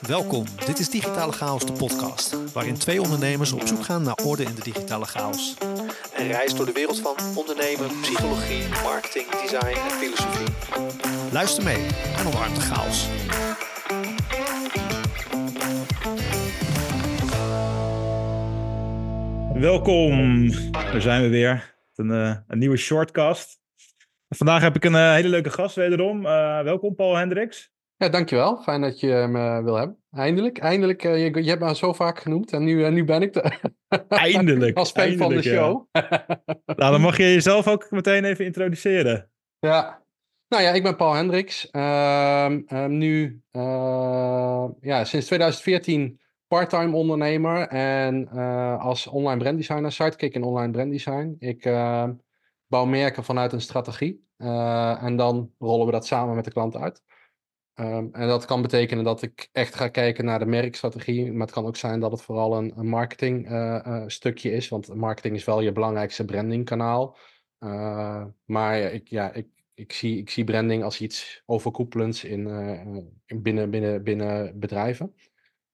Welkom, dit is Digitale Chaos, de podcast, waarin twee ondernemers op zoek gaan naar orde in de digitale chaos. Een reis door de wereld van ondernemen, psychologie, marketing, design en filosofie. Luister mee en omarm de chaos. Welkom, daar zijn we weer. Een, uh, een nieuwe shortcast. Vandaag heb ik een uh, hele leuke gast wederom. Uh, welkom, Paul Hendricks. Ja, dankjewel. Fijn dat je me wil hebben. Eindelijk, eindelijk. je, je hebt me zo vaak genoemd en nu, nu ben ik er. Eindelijk. Als fan van de show. Ja. nou, dan mag je jezelf ook meteen even introduceren. Ja, nou ja, ik ben Paul Hendricks. Uh, nu ja, sinds 2014 parttime ondernemer en als online branddesigner, sidekick in online branddesign. Ik uh, bouw merken vanuit een strategie en dan rollen we dat samen met de klant uit. Um, en dat kan betekenen dat ik echt ga kijken naar de merkstrategie, maar het kan ook zijn dat het vooral een, een marketing stukje is, want marketing is wel je belangrijkste brandingkanaal. maar ik, ja, ik, ik, zie, ik zie branding als iets overkoepelends in, in binnen, binnen, binnen bedrijven.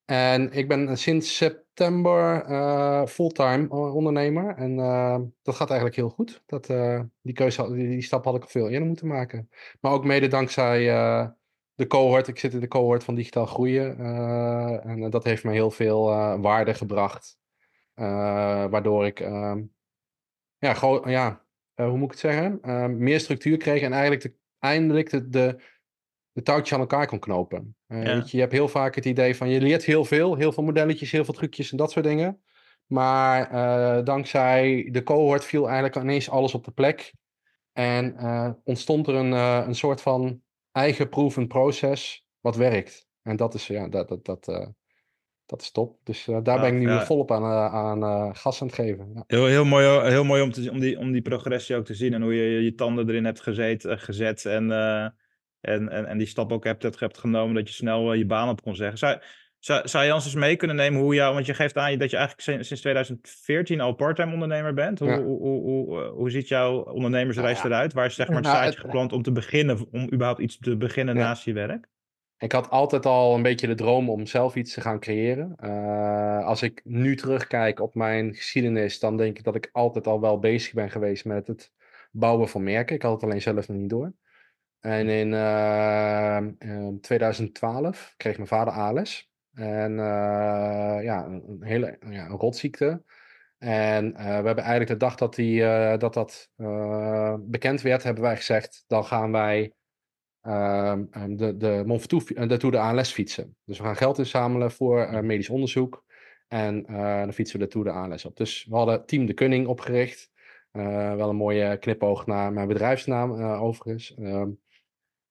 En ik ben sinds september fulltime ondernemer. En dat gaat eigenlijk heel goed. Dat, die, keuze, die, die, stap had ik al veel eerder moeten maken. Maar ook mede dankzij de cohort. Ik zit in de cohort van digitaal groeien. en dat heeft me heel veel waarde gebracht. waardoor ik, ja, gewoon, ja hoe moet ik het zeggen? meer structuur kreeg en eigenlijk de, eindelijk de, de de touwtjes aan elkaar kon knopen. Weet je, je hebt heel vaak het idee van je leert heel veel, heel veel modelletjes, heel veel trucjes en dat soort dingen. Maar dankzij de cohort viel eigenlijk ineens alles op de plek. En ontstond er een, een soort van eigen proven proces wat werkt. En dat is, ja, dat, dat, dat, dat is top. Dus daar ja, ben ik nu ja. volop aan, aan gas aan het geven. Ja. Heel, heel mooi, heel mooi om, te, om, die, om die progressie ook te zien en hoe je je tanden erin hebt gezet, gezet en en, en, en die stap ook hebt, hebt genomen dat je snel je baan op kon zeggen. Zou, zou, zou je ons eens mee kunnen nemen hoe jou, want je geeft aan dat je eigenlijk sinds 2014 al parttime ondernemer bent. Hoe, ja. hoe, hoe, hoe, uh, hoe, ziet jouw ondernemersreis nou, ja. eruit? Waar is zeg maar het nou, geplant om te beginnen, om überhaupt iets te beginnen ja. naast je werk? Ik had altijd al een beetje de droom om zelf iets te gaan creëren. Uh, als ik nu terugkijk op mijn geschiedenis, dan denk ik dat ik altijd al wel bezig ben geweest met het bouwen van merken. Ik had het alleen zelf nog niet door. En in uh, 2012 kreeg mijn vader ALS. En uh, ja, een, hele ja, een rotziekte. En uh, we hebben eigenlijk de dag dat die, uh, dat, dat bekend werd, hebben wij gezegd: dan gaan wij ehm, de, de Mont Ventoux, de Tour de ALS fietsen. Dus we gaan geld inzamelen voor medisch onderzoek. En dan fietsen we de Tour de ALS op. Dus we hadden Team de Kunning opgericht. wel een mooie knipoog naar mijn bedrijfsnaam, overigens. Ehm,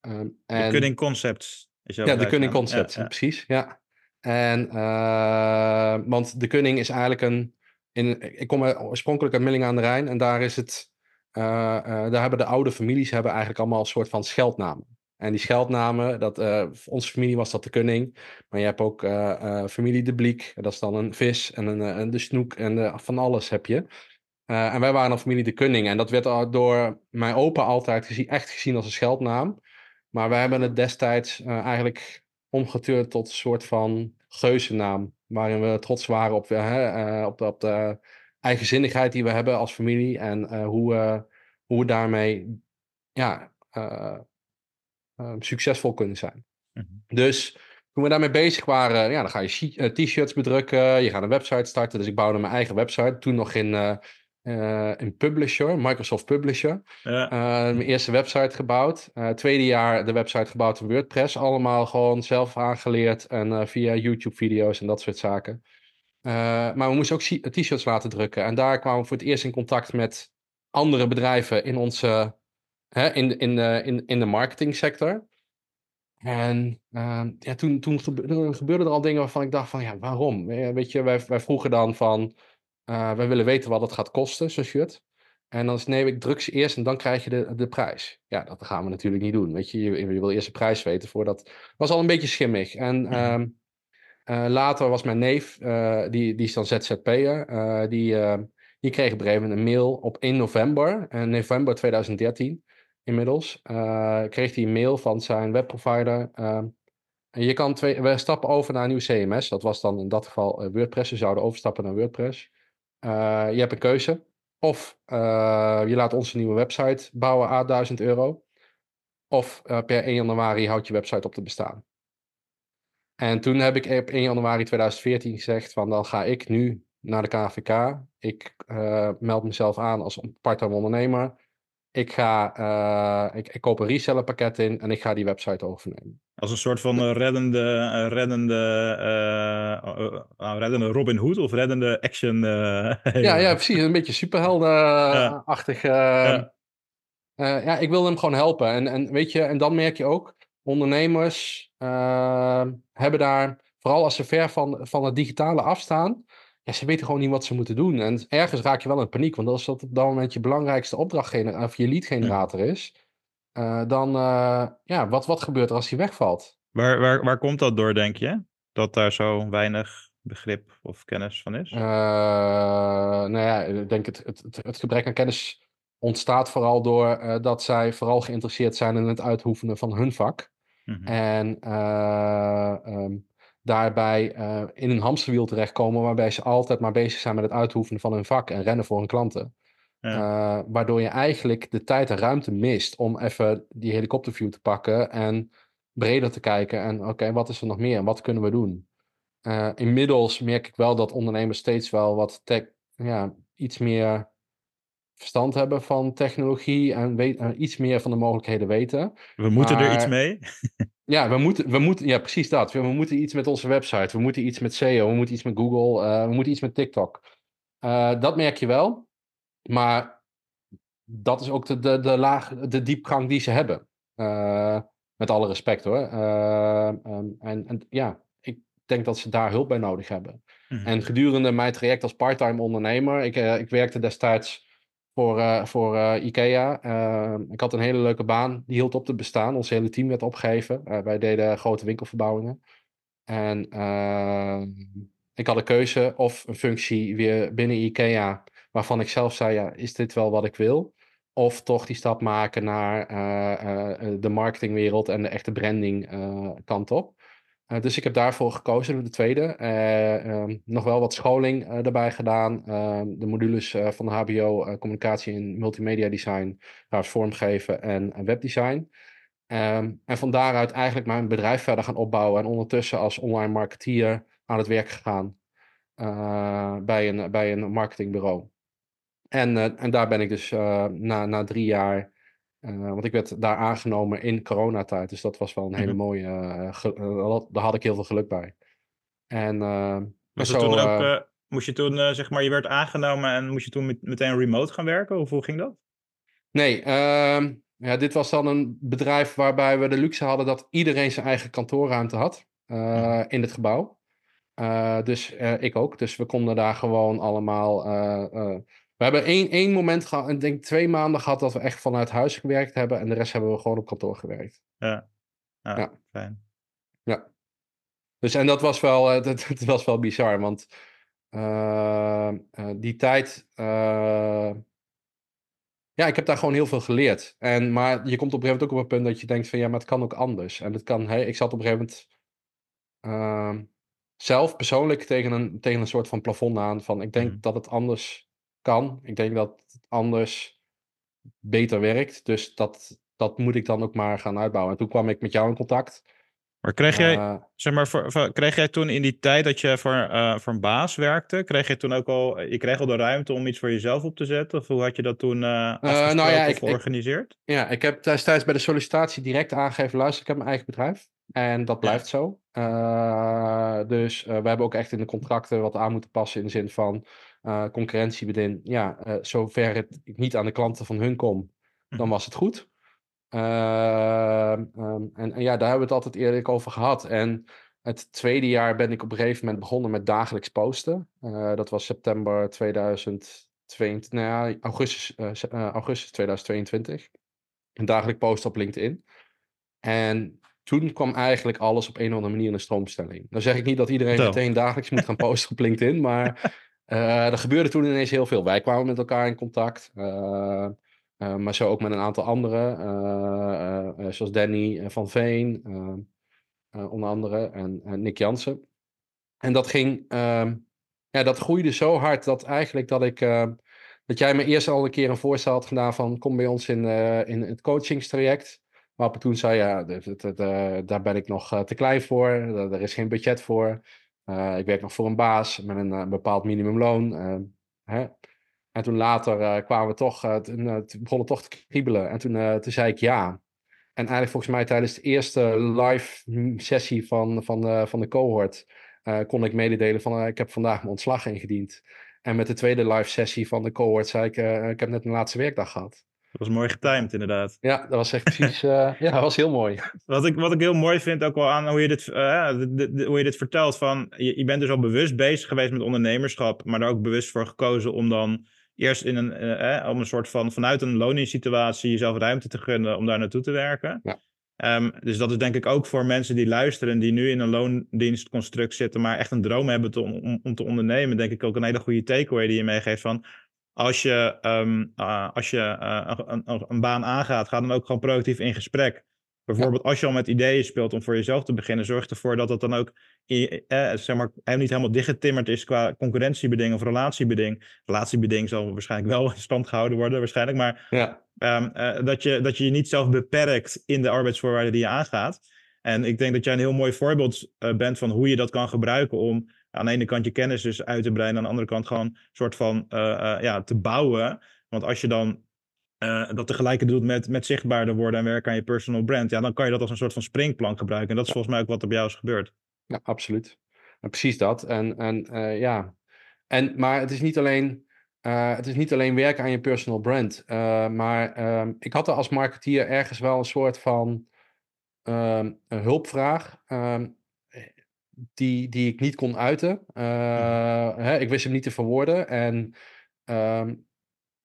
Um, en, de Cunning Concepts. Is ja, de Cunning Concepts, ja, ja. precies. Ja. En, uh, want de Cunning is eigenlijk een. In, ik kom oorspronkelijk uit Milling aan de Rijn en daar is het. Uh, uh, daar hebben de oude families hebben eigenlijk allemaal een soort van scheldnamen. En die scheldnamen, dat, onze familie was dat de Kunning. Maar je hebt ook familie de Bliek, dat is dan een vis en een, een de snoek en van alles heb je. en wij waren dan familie de Kunning. En dat werd door mijn opa altijd gezien, echt gezien als een scheldnaam. Maar we hebben het destijds eigenlijk omgeturnd tot een soort van geuzennaam. Waarin we trots waren op, uh, op, de, op de eigenzinnigheid die we hebben als familie. En uh, hoe, hoe we daarmee ja, succesvol kunnen zijn. Mm -hmm. Dus toen we daarmee bezig waren, ja, dan ga je t-shirts bedrukken. Je gaat een website starten. Dus ik bouwde mijn eigen website. Toen nog in uh, in Publisher, Microsoft Publisher. Ja. Uh, mijn eerste website gebouwd. Uh, tweede jaar de website gebouwd in WordPress. Allemaal gewoon zelf aangeleerd en via YouTube-video's en dat soort zaken. maar we moesten ook t-shirts laten drukken. En daar kwamen we voor het eerst in contact met andere bedrijven in onze hè, in, in, in, in de marketingsector. En ja, toen, toen gebeurden er al dingen waarvan ik dacht van ja, waarom? Weet je, wij, wij vroegen dan van uh, wij willen weten wat het gaat kosten, zo'n shirt. En dan is nee, ik druk ze eerst en dan krijg je de, de prijs. Ja, dat gaan we natuurlijk niet doen. Weet je, je, je wil eerst de prijs weten voordat. was al een beetje schimmig. En um, uh, later was mijn neef, uh, die, die is dan ZZP'er, uh, die, die kreeg op een gegeven moment een mail op 1 november, november 2013 inmiddels, kreeg hij een mail van zijn webprovider. En je kan twee, we stappen over naar een nieuw CMS. Dat was dan in dat geval eh, WordPress. We zouden overstappen naar WordPress. Eh, je hebt een keuze. Of eh, je laat ons een nieuwe website bouwen à 1000 euro. Of eh, per 1 januari houdt je website op te bestaan. En toen heb ik op 1 januari 2014 gezegd van dan ga ik nu naar de KVK. Ik meld mezelf aan als part-time ondernemer. Ik, ga, eh, ik, ik koop een reseller pakket in en ik ga die website overnemen. Als een soort van eh, reddende, eh, reddende, nou, reddende Robin Hood of reddende action. Ja, ja, precies. Een beetje superheldenachtig. Ja. Ja. ja, ik wil hem gewoon helpen. En, en weet je, en dan merk je ook, ondernemers hebben daar, vooral als ze ver van, van het digitale afstaan, ja, ze weten gewoon niet wat ze moeten doen. En ergens raak je wel in paniek, want als dat op dat moment je belangrijkste opdrachtgenerator of je leadgenerator is, eh, dan, eh, ja, wat, wat gebeurt er als die wegvalt? Waar, waar, waar komt dat door, denk je? Dat daar zo weinig begrip of kennis van is? Eh, nou ja, ik denk het, het, het, het gebrek aan kennis ontstaat vooral door dat zij vooral geïnteresseerd zijn in het uitoefenen van hun vak. Mhm. En eh, ehm, daarbij eh, in een hamsterwiel terechtkomen waarbij ze altijd maar bezig zijn met het uitoefenen van hun vak en rennen voor hun klanten. Ja. Eh, waardoor je eigenlijk de tijd en ruimte mist om even die helikopterview te pakken en breder te kijken. En oké, wat is er nog meer en wat kunnen we doen? Eh, inmiddels merk ik wel dat ondernemers steeds wel wat tech, ja, iets meer verstand hebben van technologie en weet, iets meer van de mogelijkheden weten. We moeten er iets mee. Ja, we moeten, we moeten, ja, precies dat. We, we moeten iets met onze website, we moeten iets met SEO, we moeten iets met Google, eh, we moeten iets met TikTok. Eh, dat merk je wel, maar dat is ook de, de, de, laag, de diepgang die ze hebben. Eh, met alle respect hoor. Eh, ehm, en, en ja, ik denk dat ze daar hulp bij nodig hebben. Mhm. En gedurende mijn traject als parttime ondernemer, ik, ik werkte destijds voor, eh, voor eh, IKEA. Eh, ik had een hele leuke baan, die hield op te bestaan. Ons hele team werd opgegeven. Eh, wij deden grote winkelverbouwingen. En eh, ik had een keuze of een functie weer binnen IKEA, waarvan ik zelf zei, ja, is dit wel wat ik wil? Of toch die stap maken naar de marketingwereld en de echte branding kant op. Eh, dus ik heb daarvoor gekozen, de tweede. Eh, ehm, nog wel wat scholing eh, daarbij gedaan. Ehm, de modules van de HBO, communicatie en multimedia design, vormgeven en webdesign. Ehm, en van daaruit eigenlijk mijn bedrijf verder gaan opbouwen. En ondertussen als online marketeer aan het werk gegaan bij, een, bij een marketingbureau. En, en daar ben ik dus na, na drie jaar eh, want ik werd daar aangenomen in coronatijd. Dus dat was wel een hele Mhm. mooie. eh, eh, daar had ik heel veel geluk bij. En, Was zo, toen ook, moest je toen, zeg maar, je werd aangenomen en moest je toen met- meteen remote gaan werken? Of hoe ging dat? Nee, ehm, ja, dit was dan een bedrijf waarbij we de luxe hadden dat iedereen zijn eigen kantoorruimte had Mhm. in het gebouw. Dus ik ook. Dus we konden daar gewoon allemaal. We hebben één, één moment gehad, ik denk twee maanden gehad dat we echt vanuit huis gewerkt hebben. En de rest hebben we gewoon op kantoor gewerkt. Ja, ja, Ja. fijn. Dus en dat was wel, eh, dat, dat was wel bizar, want eh, eh, die tijd. ja, ik heb daar gewoon heel veel geleerd. En, maar je komt op een gegeven moment ook op een punt dat je denkt van ja, maar het kan ook anders. En het kan, hey, ik zat op een gegeven moment zelf persoonlijk tegen een, tegen een soort van plafond aan van ik denk Mhm. dat het anders kan. Ik denk dat het anders beter werkt. Dus dat, dat moet ik dan ook maar gaan uitbouwen. En toen kwam ik met jou in contact. Maar kreeg jij, Eh, zeg maar, voor, voor- kreeg jij toen in die tijd dat je voor, eh, voor een baas werkte, kreeg je toen ook al, je kreeg al de ruimte om iets voor jezelf op te zetten? Of hoe had je dat toen afgesproken nou ja, ik- ik- georganiseerd? Ja, ik heb destijds bij de sollicitatie direct aangegeven, luister, ik heb mijn eigen bedrijf. En dat blijft zo. Dus we hebben ook echt in de contracten wat aan moeten passen in de zin van eh concurrentie bedin. Ja, eh, zover het ik niet aan de klanten van hun kom, dan Mhm. was het goed. Ehm, ehm, en, en ja, daar hebben we het altijd eerlijk over gehad. En het tweede jaar ben ik op een gegeven moment begonnen met dagelijks posten. Eh, dat was september 2022, nou ja, augustus, augustus 2022. Een dagelijk post op LinkedIn. En toen kwam eigenlijk alles op een of andere manier in een stroomstelling. Dan zeg ik niet dat iedereen meteen dagelijks moet gaan posten op LinkedIn, maar er gebeurde toen ineens heel veel. Wij kwamen met elkaar in contact, eh, eh, maar zo ook met een aantal anderen, eh, eh, eh, zoals Danny eh, van Veen. eh, onder andere, en, Nick Jansen. En dat ging, ehm, ja, dat groeide zo hard dat eigenlijk dat ik, dat jij me eerst al een keer een voorstel had gedaan van kom bij ons in, in het coachingstraject. Waarop toen zei, ja, daar ben ik nog te klein voor, er is geen budget voor. Ik werk nog voor een baas met een, bepaald minimumloon. Ehm, hè? En toen later kwamen we toch, toen, begonnen toch te kriebelen. En toen, toen zei ik ja. En eigenlijk volgens mij tijdens de eerste live sessie van, van, de, van de cohort kon ik mededelen van ik heb vandaag mijn ontslag ingediend. En met de tweede live sessie van de cohort zei ik, ik heb net een laatste werkdag gehad. Dat was mooi getimed, inderdaad. Ja, dat was echt precies. Uh, ja, dat was heel mooi. Wat ik, wat ik heel mooi vind ook wel aan hoe je dit, uh, hoe je dit vertelt. Van, je, je bent dus al bewust bezig geweest met ondernemerschap, maar er ook bewust voor gekozen om dan eerst in een, uh, om een soort van vanuit een loningssituatie jezelf ruimte te gunnen om daar naartoe te werken. Ja. Um, dus dat is denk ik ook voor mensen die luisteren, die nu in een loondienstconstruct zitten, maar echt een droom hebben te, om, om te ondernemen, denk ik ook een hele goede takeaway die je meegeeft van als je, um, uh, als je uh, een, een, baan aangaat, ga dan ook gewoon proactief in gesprek. Bijvoorbeeld als je al met ideeën speelt om voor jezelf te beginnen, zorg ervoor dat het dan ook eh, zeg maar, niet helemaal dichtgetimmerd is qua concurrentiebeding of relatiebeding. Relatiebeding zal waarschijnlijk wel in stand gehouden worden, waarschijnlijk. Maar ja. um, uh, dat, je, dat je je niet zelf beperkt in de arbeidsvoorwaarden die je aangaat. En ik denk dat jij een heel mooi voorbeeld bent van hoe je dat kan gebruiken om aan de ene kant je kennis dus uit te breiden, aan de andere kant gewoon een soort van uh, uh, ja, te bouwen. Want als je dan uh, dat tegelijkertijd doet met, met zichtbaarder worden en werken aan je personal brand, ja, dan kan je dat als een soort van springplank gebruiken. En dat is volgens mij ook wat er bij jou is gebeurd. Ja, absoluut. En precies dat. En, en ja, en, maar het is niet alleen. Uh, het is niet alleen werken aan je personal brand. Maar uh, ik had er als marketeer ergens wel een soort van ehm, een hulpvraag. Ehm, die, die ik niet kon uiten. Uh, hè, ik wist hem niet te verwoorden. En, um,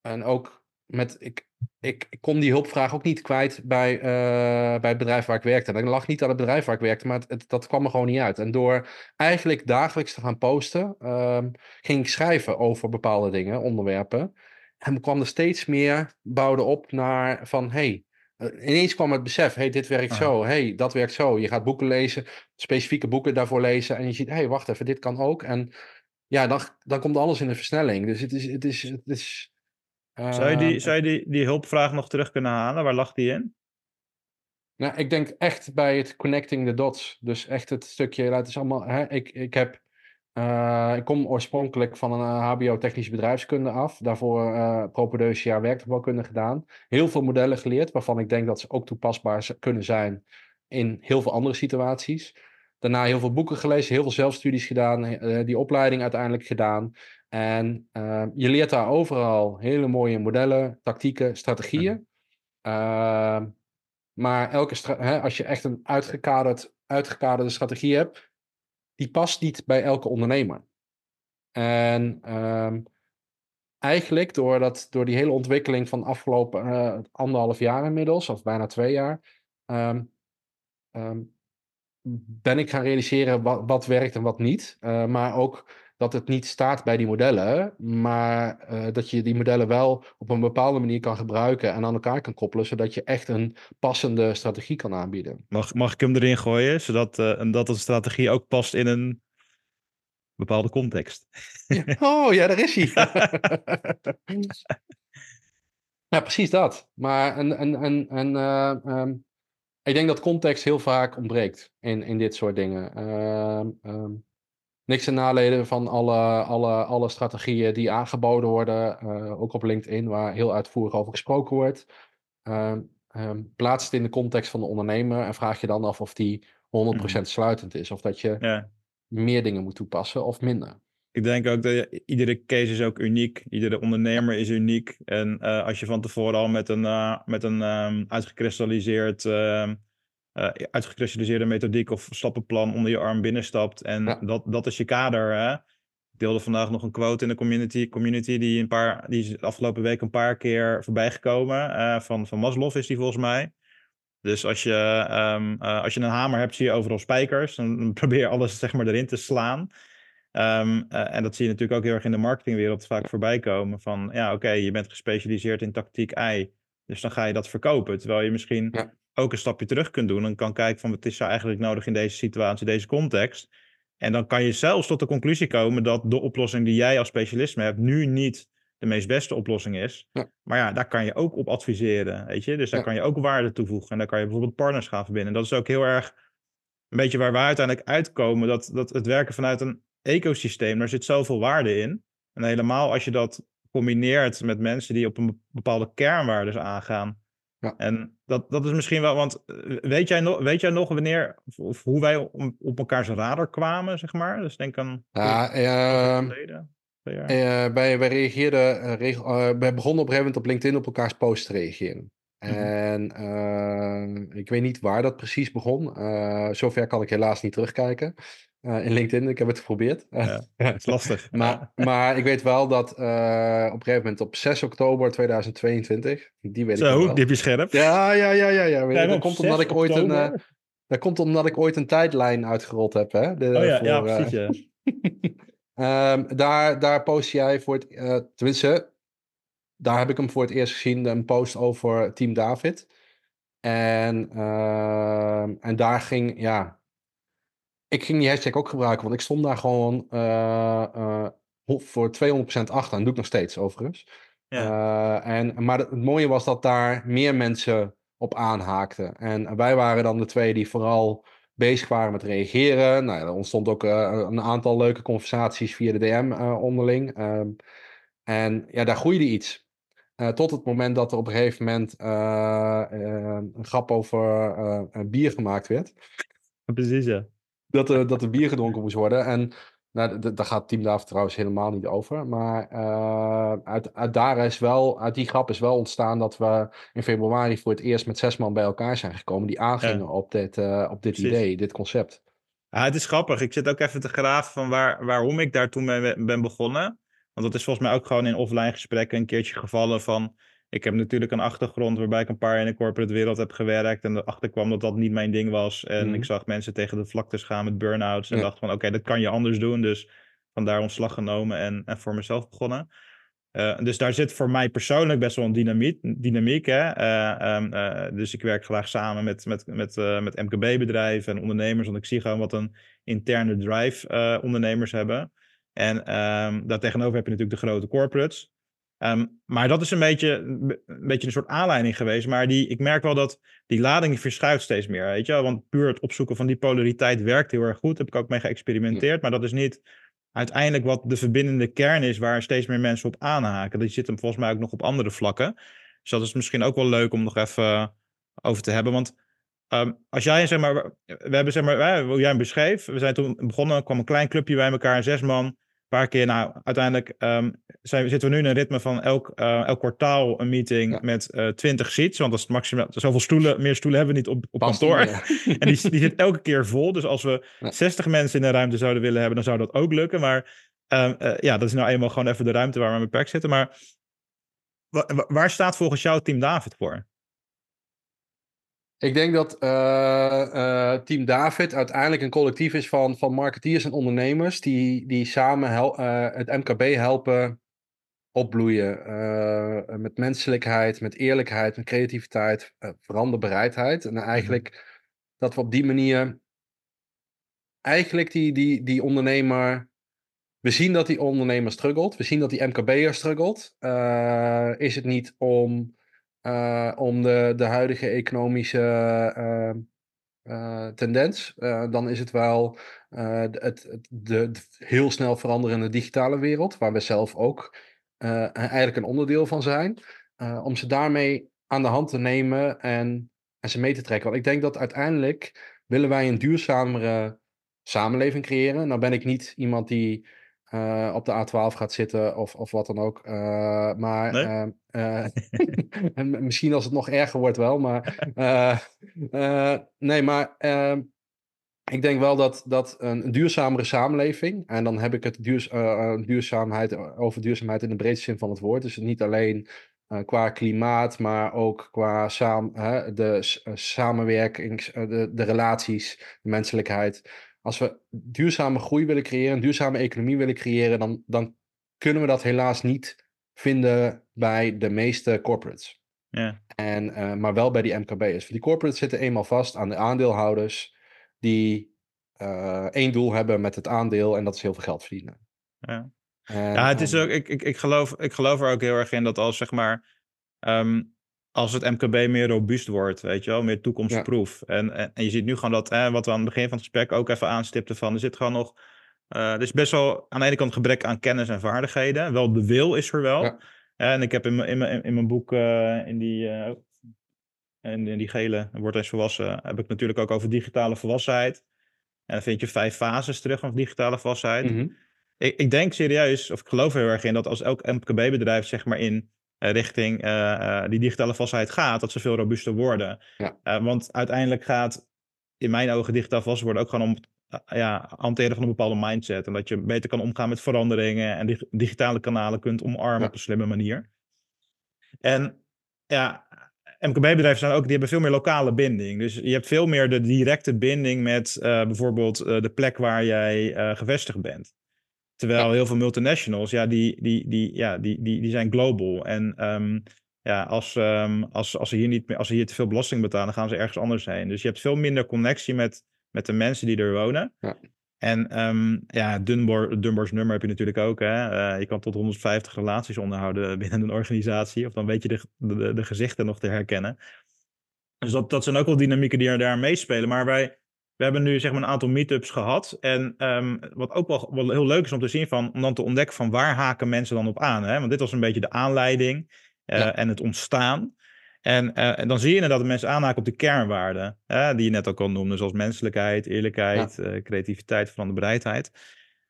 en ook met. Ik, ik, ik kon die hulpvraag ook niet kwijt bij, uh, bij het bedrijf waar ik werkte. Dat lag niet aan het bedrijf waar ik werkte, maar het, het, dat kwam er gewoon niet uit. En door eigenlijk dagelijks te gaan posten, um, ging ik schrijven over bepaalde dingen, onderwerpen. En kwam er steeds meer, bouwde op naar van hey, ineens kwam het besef, hey, dit werkt ah. zo, hey, dat werkt zo. Je gaat boeken lezen, specifieke boeken daarvoor lezen en je ziet, hey, wacht even, dit kan ook. En ja, dan, dan komt alles in de versnelling. Dus het is, het is, het is uh, zou je, die, eh, zou je die, die hulpvraag nog terug kunnen halen? Waar lag die in? Nou, ik denk echt bij het connecting the dots. Dus echt het stukje, het is allemaal, hè, ik, ik heb uh, ik kom oorspronkelijk van een HBO technische bedrijfskunde af. Daarvoor uh, propedeutiair werktuigbouwkunde gedaan. Heel veel modellen geleerd, waarvan ik denk dat ze ook toepasbaar kunnen zijn in heel veel andere situaties. Daarna heel veel boeken gelezen, heel veel zelfstudies gedaan, uh, die opleiding uiteindelijk gedaan. En je leert daar overal hele mooie modellen, tactieken, strategieën. Mhm. maar elke hè, als je echt een uitgekaderd, uitgekaderde strategie hebt, die past niet bij elke ondernemer. En um, eigenlijk door, dat, door die hele ontwikkeling van de afgelopen uh, anderhalf jaar inmiddels, of bijna twee jaar, um, um, ben ik gaan realiseren wat, wat werkt en wat niet. Uh, maar ook dat het niet staat bij die modellen, maar uh, dat je die modellen wel op een bepaalde manier kan gebruiken en aan elkaar kan koppelen, zodat je echt een passende strategie kan aanbieden. Mag, mag ik hem erin gooien, zodat uh, dat een strategie ook past in een bepaalde context? Ja. Oh ja, daar is hij. ja, precies dat. Maar en, en, en, en uh, um, ik denk dat context heel vaak ontbreekt in, in dit soort dingen. Um, niks ten nadelen van alle, alle, alle strategieën die aangeboden worden, uh, ook op LinkedIn, waar heel uitvoerig over gesproken wordt. Uh, um, plaats het in de context van de ondernemer en vraag je dan af of die 100% mm. sluitend is. Of dat je ja. meer dingen moet toepassen of minder. Ik denk ook dat je, iedere case is ook uniek. Iedere ondernemer is uniek. En uh, als je van tevoren al met een, uh, met een um, uitgekristalliseerd ehm, uh, uitgekristalliseerde methodiek of stappenplan onder je arm binnenstapt. En dat, dat is je kader. Hè? Ik deelde vandaag nog een quote in de community, community die, een paar, die is de afgelopen week een paar keer voorbij gekomen. Uh, van, van Maslow is die volgens mij. Dus als je, um, uh, als je een hamer hebt, zie je overal spijkers. Dan probeer je alles zeg maar, erin te slaan. Um, uh, en dat zie je natuurlijk ook heel erg in de marketingwereld vaak voorbij komen. Van ja, oké, okay, je bent gespecialiseerd in tactiek I. Dus dan ga je dat verkopen. Terwijl je misschien ja ook een stapje terug kunt doen en kan kijken van wat is er eigenlijk nodig in deze situatie, deze context. En dan kan je zelfs tot de conclusie komen dat de oplossing die jij als specialisme hebt nu niet de meest beste oplossing is. Ja. Maar ja, daar kan je ook op adviseren, weet je. Dus daar Ja. kan je ook waarde toevoegen en daar kan je bijvoorbeeld partners gaan verbinden. Dat is ook heel erg een beetje waar we uiteindelijk uitkomen, dat, dat het werken vanuit een ecosysteem, daar zit zoveel waarde in. En helemaal als je dat combineert met mensen die op een bepaalde kernwaardes aangaan. Ja. En dat, dat is misschien wel, want eh, weet jij nog, weet jij nog wanneer, of, hoe wij op, op elkaars radar kwamen, zeg maar? Dus denk aan Ja, ehm, geleden. Eh, wij, wij reageerden, wij begonnen op een gegeven moment op LinkedIn op elkaars posts te reageren. Mhm. En eh, ik weet niet waar dat precies begon. Eh, zover kan ik helaas niet terugkijken eh, in LinkedIn. Ik heb het geprobeerd. Ja, Het is lastig. maar, maar ik weet wel dat eh, op een gegeven moment op 6 oktober 2022, die weet ik Zo, wel. die heb je scherp. Ja, ja, ja, ja. ja. Kijk, dat komt omdat 6 ik ooit een, dat komt omdat ik ooit een tijdlijn uitgerold heb. Hè? De, oh ja, voor, ja, eh, precies. Ja. Ehm, daar, daar post jij voor het, tenminste, daar heb ik hem voor het eerst gezien, een post over Team David. En, ehm, en daar ging, ja, ik ging die hashtag ook gebruiken, want ik stond daar gewoon eh, eh, voor 200% achter. En doe ik nog steeds, overigens. Ja. Eh, en, maar het mooie was dat daar meer mensen op aanhaakten. En wij waren dan de twee die vooral bezig waren met reageren. Nou, ja, er ontstond ook een aantal leuke conversaties via de DM onderling. Ehm, en ja, daar groeide iets. Eh, tot het moment dat er op een gegeven moment eh, eh, een grap over een bier gemaakt werd. Precies, ja. Dat er, dat er bier gedronken moest worden. En nou, daar gaat Team David trouwens helemaal niet over. Maar uit, uit, daar is wel, uit die grap is wel ontstaan dat we in februari voor het eerst met zes man bij elkaar zijn gekomen. Die aangingen op dit, op dit Precies. idee, dit concept. Ja, het is grappig. Ik zit ook even te graven van waar, waarom ik daar toen mee ben begonnen. Want dat is volgens mij ook gewoon in offline gesprekken een keertje gevallen van... Ik heb natuurlijk een achtergrond waarbij ik een paar in de corporate wereld heb gewerkt. En erachter kwam dat dat niet mijn ding was. En Mhm. ik zag mensen tegen de vlaktes gaan met burn-outs. En Ja. dacht van oké, dat kan je anders doen. Dus vandaar ontslag genomen en, en voor mezelf begonnen. Eh, dus daar zit voor mij persoonlijk best wel een dynamiek. dynamiek hè? Eh, ehm, eh, dus ik werk graag samen met, met, met, met MKB-bedrijven en ondernemers. Want ik zie gewoon wat een interne drive ondernemers hebben. En ehm daartegenover heb je natuurlijk de grote corporates. Ehm, maar dat is een beetje, een beetje een soort aanleiding geweest. Maar die, ik merk wel dat die lading verschuift steeds meer. Weet je? Want puur het opzoeken van die polariteit werkt heel erg goed. Daar heb ik ook mee geëxperimenteerd. Maar dat is niet uiteindelijk wat de verbindende kern is waar steeds meer mensen op aanhaken. Die zit hem volgens mij ook nog op andere vlakken. Dus dat is misschien ook wel leuk om nog even eh, over te hebben. Want ehm, als jij, zeg maar, we hebben, zeg maar, hoe jij hem beschreef, we zijn toen begonnen, kwam een klein clubje bij elkaar, zes man, paar keer. Nou, uiteindelijk ehm, zijn, zitten we nu in een ritme van elk, eh, elk kwartaal een meeting Ja. met eh 20 seats. Want dat is het maximaal, zoveel stoelen, meer stoelen hebben we niet op, op kantoor. En die, die zit elke keer vol. Dus als we Ja. 60 mensen in de ruimte zouden willen hebben, dan zou dat ook lukken. Maar ehm, eh, ja, dat is nou eenmaal gewoon even de ruimte waar we met beperkt zitten. Maar wa- wa- waar staat volgens jou Team David voor? Ik denk dat eh, eh, Team David uiteindelijk een collectief is van, van marketeers en ondernemers die, die samen hel- eh, het MKB helpen opbloeien. met menselijkheid, met eerlijkheid, met creativiteit, veranderbereidheid. En eigenlijk dat we op die manier eigenlijk die, die, die ondernemer. We zien dat die ondernemer struggelt. We zien dat die MKB'er struggelt. Is het niet om, eh, om de, de huidige economische eh, eh, tendens? Eh, dan is het wel de- het, het, de, de heel snel veranderende digitale wereld, waar we zelf ook eigenlijk een onderdeel van zijn. Om ze daarmee aan de hand te nemen en, en ze mee te trekken. Want ik denk dat uiteindelijk willen wij een duurzamere samenleving creëren. Nou ben ik niet iemand die op de A12 gaat zitten of, of wat dan ook. Maar Nee? eh, eh, en misschien als het nog erger wordt wel. Maar eh, eh, nee, maar eh, ik denk wel dat, dat een duurzamere samenleving, en dan heb ik het duurs, duurzaamheid, over duurzaamheid in de breedste zin van het woord. Dus niet alleen qua klimaat, maar ook qua saam, de samenwerking, de, de relaties, de menselijkheid. Als we duurzame groei willen creëren, een duurzame economie willen creëren, dan, dan kunnen we dat helaas niet vinden bij de meeste corporates. Ja. En, eh, maar wel bij die MKB'ers. Die corporates zitten eenmaal vast aan de aandeelhouders die eh, één doel hebben met het aandeel en dat is heel veel geld verdienen. Ja. En, Ja, het is ehm, ook, ik, ik, ik, geloof, ik geloof er ook heel erg in dat als zeg maar, ehm, als het MKB meer robuust wordt, weet je wel, meer toekomstproof. En, en, en je ziet nu gewoon dat, hè, wat we aan het begin van het gesprek ook even aanstipten van, er zit gewoon nog, er is best wel aan de ene kant gebrek aan kennis en vaardigheden. Wel, de wil is er wel. Ja. En ik heb in mijn, in mijn, in mijn boek, eh, in die, eh, in, in die gele, Word eens volwassen, heb ik natuurlijk ook over digitale volwassenheid. En dan vind je vijf fases terug van digitale volwassenheid mhm. ik, ik denk serieus, of ik geloof er heel erg in, dat als elk MKB-bedrijf zeg maar in richting die digitale vastheid gaat, dat ze veel robuuster worden. Ja. Want uiteindelijk gaat in mijn ogen digitaal vast worden ook gewoon om ja, hanteren van een bepaalde mindset. En dat je beter kan omgaan met veranderingen en dig- digitale kanalen kunt omarmen Ja. op een slimme manier. En ja, MKB-bedrijven zijn ook, die hebben veel meer lokale binding. Dus je hebt veel meer de directe binding met eh, bijvoorbeeld eh, de plek waar jij eh, gevestigd bent. Terwijl heel veel multinationals, ja, die, die, die, ja, die, die, die zijn global. En ehm, ja, als, ehm, als, als, ze hier niet meer, als ze hier te veel belasting betalen, dan gaan ze ergens anders heen. Dus je hebt veel minder connectie met, met de mensen die er wonen. Ja. En ehm, ja, Dunbar, Dunbar's nummer heb je natuurlijk ook. Hè? Eh, je kan tot 150 relaties onderhouden binnen een organisatie. Of dan weet je de, de, de gezichten nog te herkennen. Dus dat, dat zijn ook wel dynamieken die er daar meespelen. Maar wij, we hebben nu zeg maar een aantal meetups gehad. En ehm, wat ook wel, heel leuk is om te zien van, om dan te ontdekken van waar haken mensen dan op aan. Hè? Want dit was een beetje de aanleiding eh, Ja. en het ontstaan. En, eh, en dan zie je inderdaad dat mensen aanhaken op de kernwaarden. Die je net ook al noemde, zoals menselijkheid, eerlijkheid, eh, creativiteit, veranderbereidheid.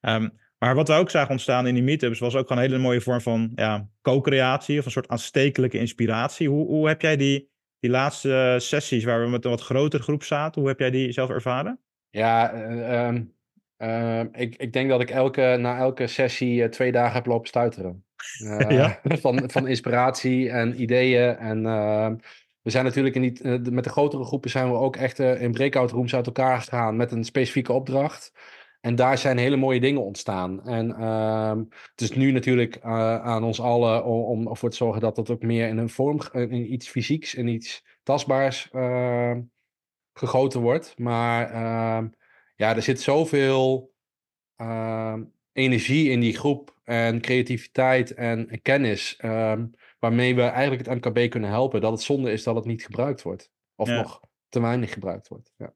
Ehm, maar wat we ook zagen ontstaan in die meetups was ook gewoon een hele mooie vorm van ja, co-creatie of een soort aanstekelijke inspiratie. Hoe, hoe heb jij die, die laatste eh, sessies waar we met een wat grotere groep zaten, hoe heb jij die zelf ervaren? Ja, eh, ehm, ehm, ik, ik denk dat ik elke, na elke sessie twee dagen heb lopen stuiteren. Eh, Ja? van, van inspiratie en ideeën. En ehm, we zijn natuurlijk in die, eh, met de grotere groepen zijn we ook echt eh, in breakout rooms uit elkaar gegaan met een specifieke opdracht. En daar zijn hele mooie dingen ontstaan. En ehm, het is nu natuurlijk aan ons allen om, om ervoor te zorgen dat dat ook meer in een vorm, in iets fysieks, in iets tastbaars ehm, gegoten wordt. Maar ja, er zit zoveel energie in die groep en creativiteit en, en kennis. ehm, waarmee we eigenlijk het MKB kunnen helpen. Dat het zonde is dat het niet gebruikt wordt. Of Ja. nog te weinig gebruikt wordt. Ja.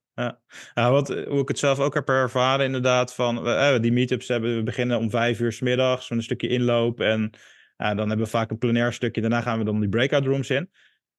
Ja, wat, hoe ik het zelf ook heb ervaren, inderdaad, van eh, die meetups hebben we beginnen om vijf uur s middags, een stukje inloop. En dan hebben we vaak een plenair stukje. Daarna gaan we dan die breakout rooms in.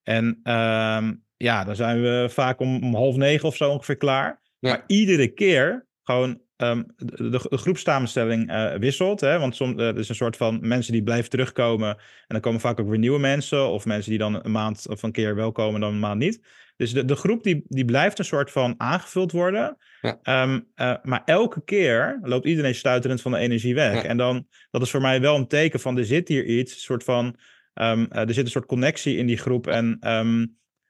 En ehm, ja, dan zijn we vaak om, om half negen of zo ongeveer klaar. Ja. Maar iedere keer gewoon ehm, de, de, eh, wisselt. Hè? Want soms er is een soort van mensen die blijven terugkomen. En dan komen vaak ook weer nieuwe mensen. Of mensen die dan een maand of een keer wel komen, dan een maand niet. Dus de, de groep die, die blijft een soort van aangevuld worden. Ja. Ehm, eh, maar elke keer loopt iedereen stuiterend van de energie weg. Ja. En dan, dat is voor mij wel een teken van er zit hier iets. Een soort van, ehm, eh, er zit een soort connectie in die groep. En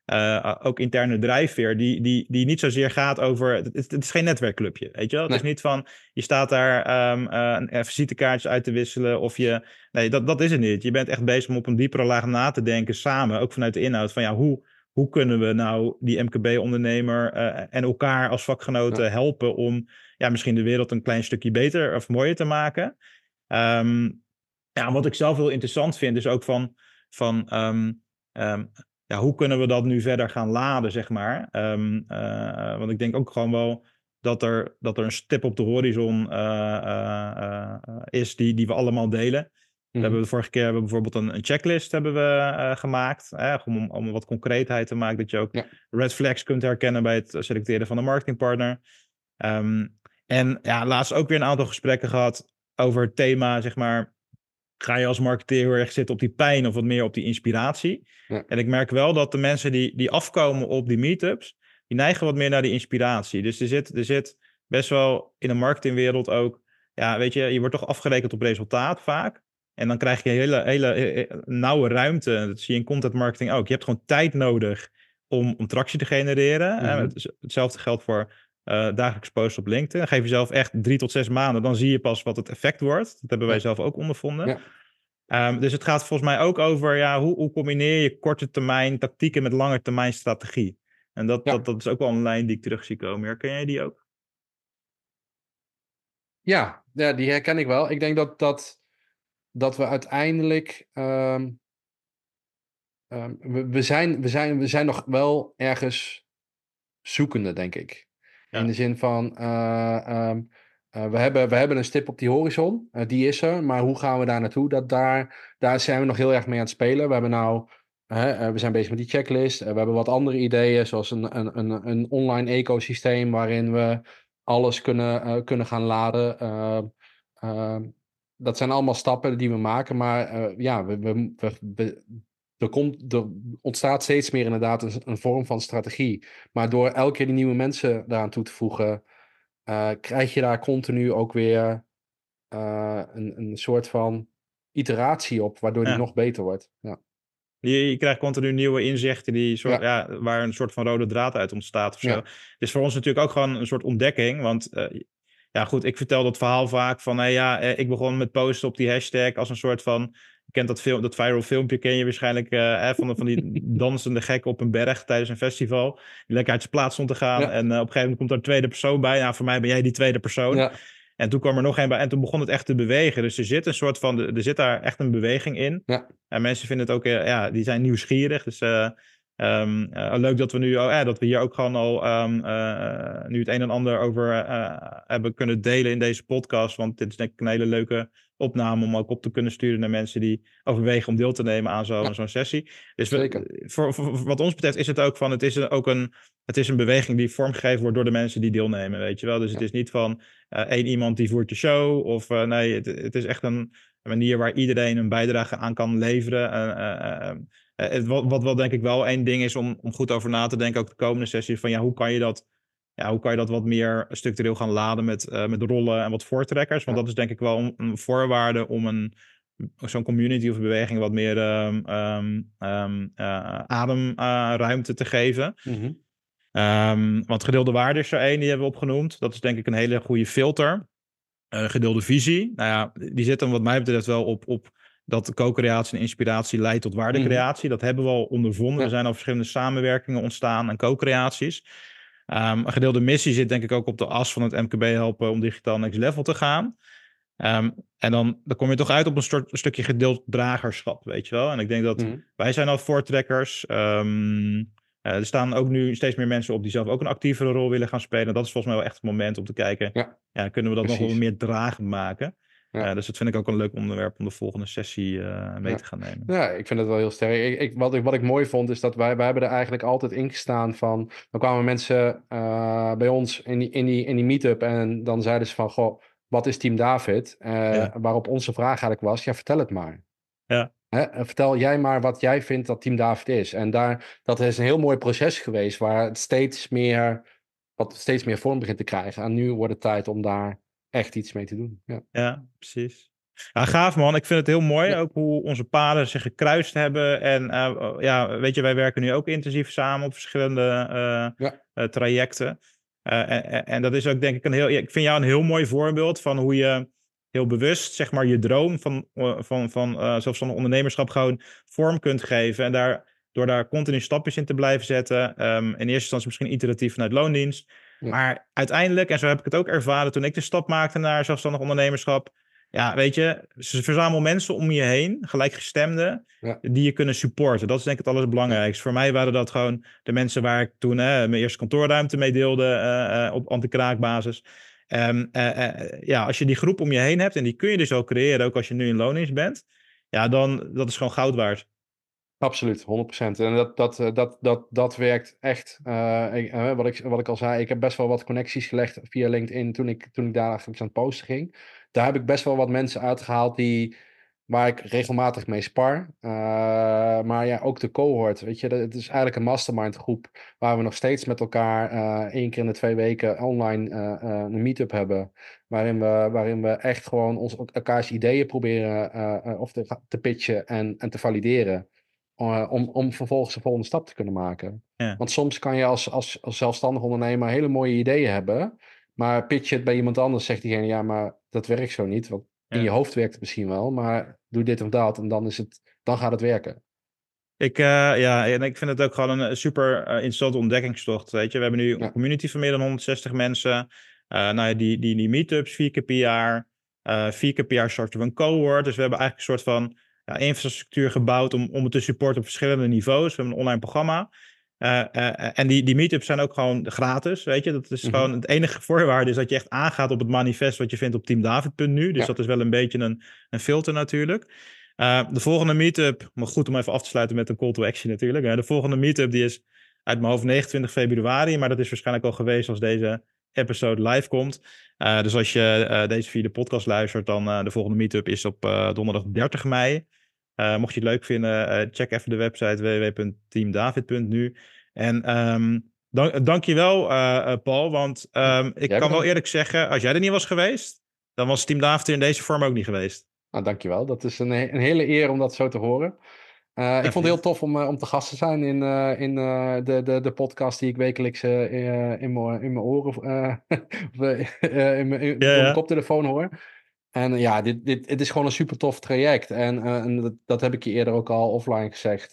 eh, ook interne drijfveer, die, die, die niet zozeer gaat over. Het, het is geen netwerkclubje, weet je wel? Het Nee. is niet van je staat daar een- eh, visitekaartjes uit te wisselen. Of je. Nee, dat, dat is het niet. Je bent echt bezig om op een diepere laag na te denken samen. Ook vanuit de inhoud van ja, hoe, hoe kunnen we nou die MKB-ondernemer en elkaar als vakgenoten helpen om ja, misschien de wereld een klein stukje beter of mooier te maken. Ehm, ja, wat ik zelf heel interessant vind, is ook van, van ehm, ja, hoe kunnen we dat nu verder gaan laden, zeg maar. Ehm, eh, want ik denk ook gewoon wel dat er, dat er een stip op de horizon eh, eh, is die, die we allemaal delen. We Mhm. hebben de vorige keer hebben we bijvoorbeeld een, een checklist hebben we, gemaakt. Om, om wat concreetheid te maken. Dat je ook Ja. red flags kunt herkennen bij het selecteren van een marketingpartner. Ehm, en ja, laatst ook weer een aantal gesprekken gehad over het thema, zeg maar. Ga je als marketeer heel erg zitten op die pijn of wat meer op die inspiratie? Ja. En ik merk wel dat de mensen die, die afkomen op die meetups, die neigen wat meer naar die inspiratie. Dus er zit, er zit best wel in de marketingwereld ook, ja, weet je, je wordt toch afgerekend op resultaat vaak. En dan krijg je een hele, hele, eh, nauwe ruimte. Dat zie je in content marketing ook. Je hebt gewoon tijd nodig om, om tractie te genereren. Mhm. Hetzelfde geldt voor eh, dagelijks posten op LinkedIn. Geef jezelf echt drie tot zes maanden. Dan zie je pas wat het effect wordt. Dat hebben wij Ja. zelf ook ondervonden. Ja. Ehm, dus het gaat volgens mij ook over ja, hoe, hoe combineer je korte termijn tactieken met lange termijn strategie. En dat, Ja. dat, dat is ook wel een lijn die ik terug zie komen. Herken jij die ook? Ja, ja, die herken ik wel. Ik denk dat, dat, dat we uiteindelijk. ehm, ehm, we, we, zijn, we, zijn, we zijn nog wel ergens zoekende, denk ik. In de zin van. eh, ehm, eh, we, hebben, we hebben een stip op die horizon, eh, die is er. Maar hoe gaan we daar naartoe? Dat daar, daar zijn we nog heel erg mee aan het spelen. We hebben nou. we zijn bezig met die checklist. We hebben wat andere ideeën, zoals een, een, een, een online ecosysteem waarin we alles kunnen, kunnen gaan laden. Eh, eh, dat zijn allemaal stappen die we maken, maar ja, we, we- er, komt, er ontstaat steeds meer inderdaad een, een vorm van strategie. Maar door elke keer die nieuwe mensen daaraan toe te voegen, eh, krijg je daar continu ook weer eh, een, een soort van iteratie op, waardoor die Ja. nog beter wordt. Ja. Je, je krijgt continu nieuwe inzichten die soort, Ja. ja. waar een soort van rode draad uit ontstaat of zo. Ja. Het is voor ons natuurlijk ook gewoon een soort ontdekking. Want eh, ja, goed, ik vertel dat verhaal vaak van, hey, ja, eh, ik begon met posten op die hashtag als een soort van, kent dat, film, dat viral filmpje, ken je waarschijnlijk, eh, hè, van, van die dansende gek op een berg tijdens een festival. Die lekker uit zijn plaats stond te gaan. Ja. En eh, op een gegeven moment komt er een tweede persoon bij. Nou, voor mij ben jij die tweede persoon. Ja. En toen kwam er nog een bij en toen begon het echt te bewegen. Dus er zit een soort van, er zit daar echt een beweging in. Ja. En mensen vinden het ook, eh, ja, die zijn nieuwsgierig. Dus ehm, eh, leuk dat we nu, oh, eh, dat we hier ook gewoon al ehm, eh, nu het een en ander over eh, hebben kunnen delen in deze podcast. Want dit is denk ik een hele leuke opname om ook op te kunnen sturen naar mensen die overwegen om deel te nemen aan zo- Ja. zo'n sessie. Dus we- voor, wat ons betreft is het ook van, het is een, ook een, het is een beweging die vormgegeven wordt door de mensen die deelnemen, weet je wel. Dus het is niet van eh, één iemand die voert de show of eh, nee, het, het is echt een, een manier waar iedereen een bijdrage aan kan leveren. Eh, het, wat, wat wel denk ik wel één ding is om, om goed over na te denken, ook de komende sessie, van ja, hoe kan je dat, ja, hoe kan je dat wat meer structureel gaan laden met, eh, met rollen en wat voortrekkers? Want Ja. dat is denk ik wel een, een voorwaarde om een, zo'n community of beweging wat meer ehm, ehm, ehm, eh, ademruimte te geven. Mhm. Want gedeelde waarde is er één, die hebben we opgenoemd. Dat is denk ik een hele goede filter. Gedeelde visie, nou ja, die zit dan wat mij betreft wel op, op dat co-creatie en inspiratie leidt tot waardecreatie. Dat hebben we al ondervonden. Ja. Er zijn al verschillende samenwerkingen ontstaan en co-creaties. Ehm, een gedeelde missie zit denk ik ook op de as van het MKB helpen om digitaal next level te gaan. Ehm, en dan, dan kom je toch uit op een, soort, een stukje gedeeld dragerschap, weet je wel. En ik denk dat Mhm. wij zijn al voortrekkers. Eh, er staan ook nu steeds meer mensen op die zelf ook een actievere rol willen gaan spelen. Dat is volgens mij wel echt het moment om te kijken, Ja. kunnen we dat nog wel meer dragend maken? Ja. Eh, dus dat vind ik ook een leuk onderwerp om de volgende sessie eh, mee Ja. te gaan nemen. Ja, ik vind het wel heel sterk. Ik, ik, wat, ik, wat ik mooi vond, is dat wij, wij hebben er eigenlijk altijd in gestaan van... Dan kwamen mensen eh, bij ons in die, in, die, in die meetup en dan zeiden ze van... Goh, wat is Team David? Ja. Waarop onze vraag eigenlijk was, ja, vertel het maar. Ja. Hè, vertel jij maar wat jij vindt dat Team David is. En daar, dat is een heel mooi proces geweest waar het steeds meer, wat steeds meer vorm begint te krijgen. En nu wordt het tijd om daar echt iets mee te doen. Ja, Ja, precies. Ja, gaaf man. Ik vind het heel mooi Ja. ook hoe onze paden zich gekruist hebben. En eh, ja, weet je, wij werken nu ook intensief samen op verschillende eh, Ja. eh, trajecten. En, dat is ook denk ik een heel... Ik vind jou een heel mooi voorbeeld van hoe je heel bewust, zeg maar, je droom van, van, van eh, zelfstandig ondernemerschap gewoon vorm kunt geven. En daar, door daar continu stapjes in te blijven zetten. ehm, in eerste instantie misschien iteratief vanuit loondienst. Ja. Maar uiteindelijk, en zo heb ik het ook ervaren toen ik de stap maakte naar zelfstandig ondernemerschap. Ja, weet je, ze verzamel mensen om je heen, gelijkgestemden, Ja. die je kunnen supporten. Dat is denk ik het allerbelangrijkste. Voor mij waren dat gewoon de mensen waar ik toen hè, mijn eerste kantoorruimte mee deelde eh, eh, op anti-kraakbasis. Ehm, eh, ja, als je die groep om je heen hebt, en die kun je dus ook creëren, ook als je nu in loondienst bent, ja, dan dat is gewoon goud waard. Absoluut, 100%. En dat, dat, eh, dat, dat, dat werkt echt. Eh, eh, wat, ik, wat ik al zei, ik heb best wel wat connecties gelegd via LinkedIn toen ik, toen ik daar eigenlijk aan het posten ging. Daar heb ik best wel wat mensen uitgehaald die, waar ik regelmatig mee spar. Maar ja, ook de cohort, weet je. Het is eigenlijk een mastermind groep waar we nog steeds met elkaar één keer in de twee weken online een meetup hebben. Waarin we, waarin we echt gewoon ons, elkaars ideeën proberen of te, te pitchen en, en te valideren. Uh, om, om vervolgens de volgende stap te kunnen maken. Ja. Want soms kan je als, als, als zelfstandig ondernemer hele mooie ideeën hebben. Maar pitch je het bij iemand anders, zegt diegene ja, maar dat werkt zo niet. Want in je hoofd werkt het misschien wel, maar doe dit of dat en dan, is het, dan gaat het werken. Ik, uh, ja, en ik vind het ook gewoon een super uh, interessante ontdekkingstocht. Weet je, we hebben nu een community van meer dan 160 mensen. Uh, nou ja, die, die, die meetups vier keer per jaar. vier keer per jaar starten we een cohort. Dus we hebben eigenlijk een soort van ja, infrastructuur gebouwd om, om het te supporten op verschillende niveaus. We hebben een online programma. en die, die meetups zijn ook gewoon gratis, weet je. Dat is gewoon het enige voorwaarde is dat je echt aangaat op het manifest wat je vindt op teamdavid.nu. Dus ja. dat is wel een beetje een, een filter natuurlijk. Uh, de volgende meetup, maar goed om even af te sluiten met een call to action natuurlijk. De volgende meetup die is uit mijn hoofd 29 februari, maar dat is waarschijnlijk al geweest als deze episode live komt. Dus als je deze via de podcast luistert, dan de volgende meetup is op donderdag 30 mei. Mocht je het leuk vinden, check even de website www.teamdavid.nu. En um, dank, dankjewel Paul, want um, ik kan wel eerlijk zeggen, als jij er niet was geweest, dan was Team David in deze vorm ook niet geweest. Nou, dankjewel. Dat is een, een hele eer om dat zo te horen. Uh, ik vond het heel tof om, uh, om te gast te zijn in, uh, in de, de, de podcast die ik wekelijks in mijn oren in mijn koptelefoon hoor. En ja, dit, dit, het is gewoon een super tof traject. En, en dat, dat, heb ik je eerder ook al offline gezegd.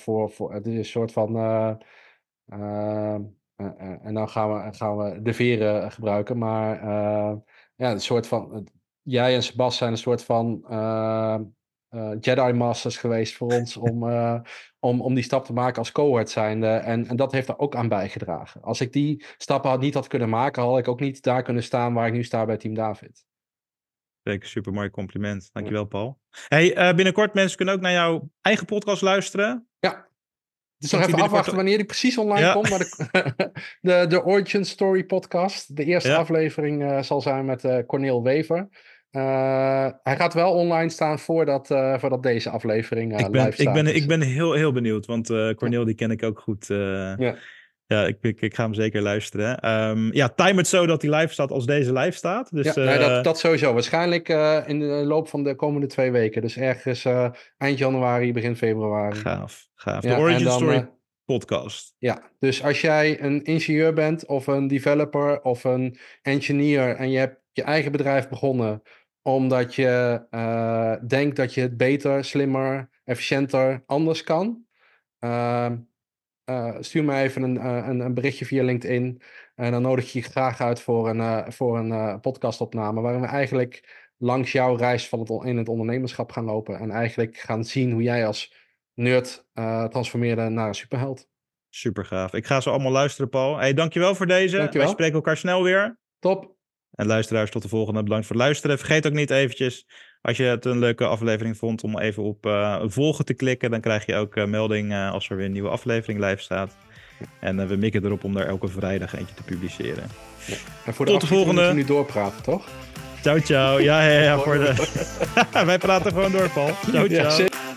voor, voor, het is een soort van. en dan gaan we, gaan we de veren gebruiken. Maar ja, een soort van jij en Sebas zijn een soort van Jedi Masters geweest voor ons om, om, om die stap te maken als cohort zijnde. En, en dat heeft er ook aan bijgedragen. Als ik die stappen had niet had kunnen maken, had ik ook niet daar kunnen staan waar ik nu sta bij Team David. Zeker, super mooi compliment. Dankjewel, Paul. Hey, binnenkort mensen kunnen ook naar jouw eigen podcast luisteren. Ja, dus nog even afwachten wanneer die precies online komt. Maar de, de, de, Origin Story podcast. De eerste aflevering uh, zal zijn met uh, Cornel Wever. Uh, hij gaat wel online staan voordat, voordat deze aflevering ik ben, live staat. Ik ben, ik ben heel, heel benieuwd, want Cornel die ken ik ook goed. ja. Ja, ik, ik, ik, ga hem zeker luisteren. Um, ja, time het zo dat hij live staat als deze live staat. Dus, ja, nee, dat, dat sowieso. Waarschijnlijk in de loop van de komende twee weken. Dus ergens eind januari, begin februari. Gaaf, gaaf. De Origin dan, Story podcast. Ja, dus als jij een ingenieur bent of een developer of een engineer en je hebt je eigen bedrijf begonnen omdat je denkt dat je het beter, slimmer, efficiënter, anders kan. Uh, uh, stuur me even een, een, een, berichtje via LinkedIn. En dan nodig ik je graag uit voor een, voor een podcastopname. Waarin we eigenlijk langs jouw reis van het, in het ondernemerschap gaan lopen. En eigenlijk gaan zien hoe jij als nerd transformeerde naar een superheld. Super gaaf. Ik ga ze allemaal luisteren, Paul. Hey, dankjewel voor deze. Dankjewel. Wij spreken elkaar snel weer. Top. En luisteraars, tot de volgende. Bedankt voor het luisteren. Vergeet ook niet eventjes, als je het een leuke aflevering vond, om even op uh, volgen te klikken. Dan krijg je ook uh, melding uh, als er weer een nieuwe aflevering live staat. En we mikken erop om daar elke vrijdag eentje te publiceren. Ja. En voor de, tot de volgende. moet nu doorpraten, toch? Ciao, ciao. Ja, ja, ja. Voor de... Wij praten gewoon door, Paul. Ciao, ciao.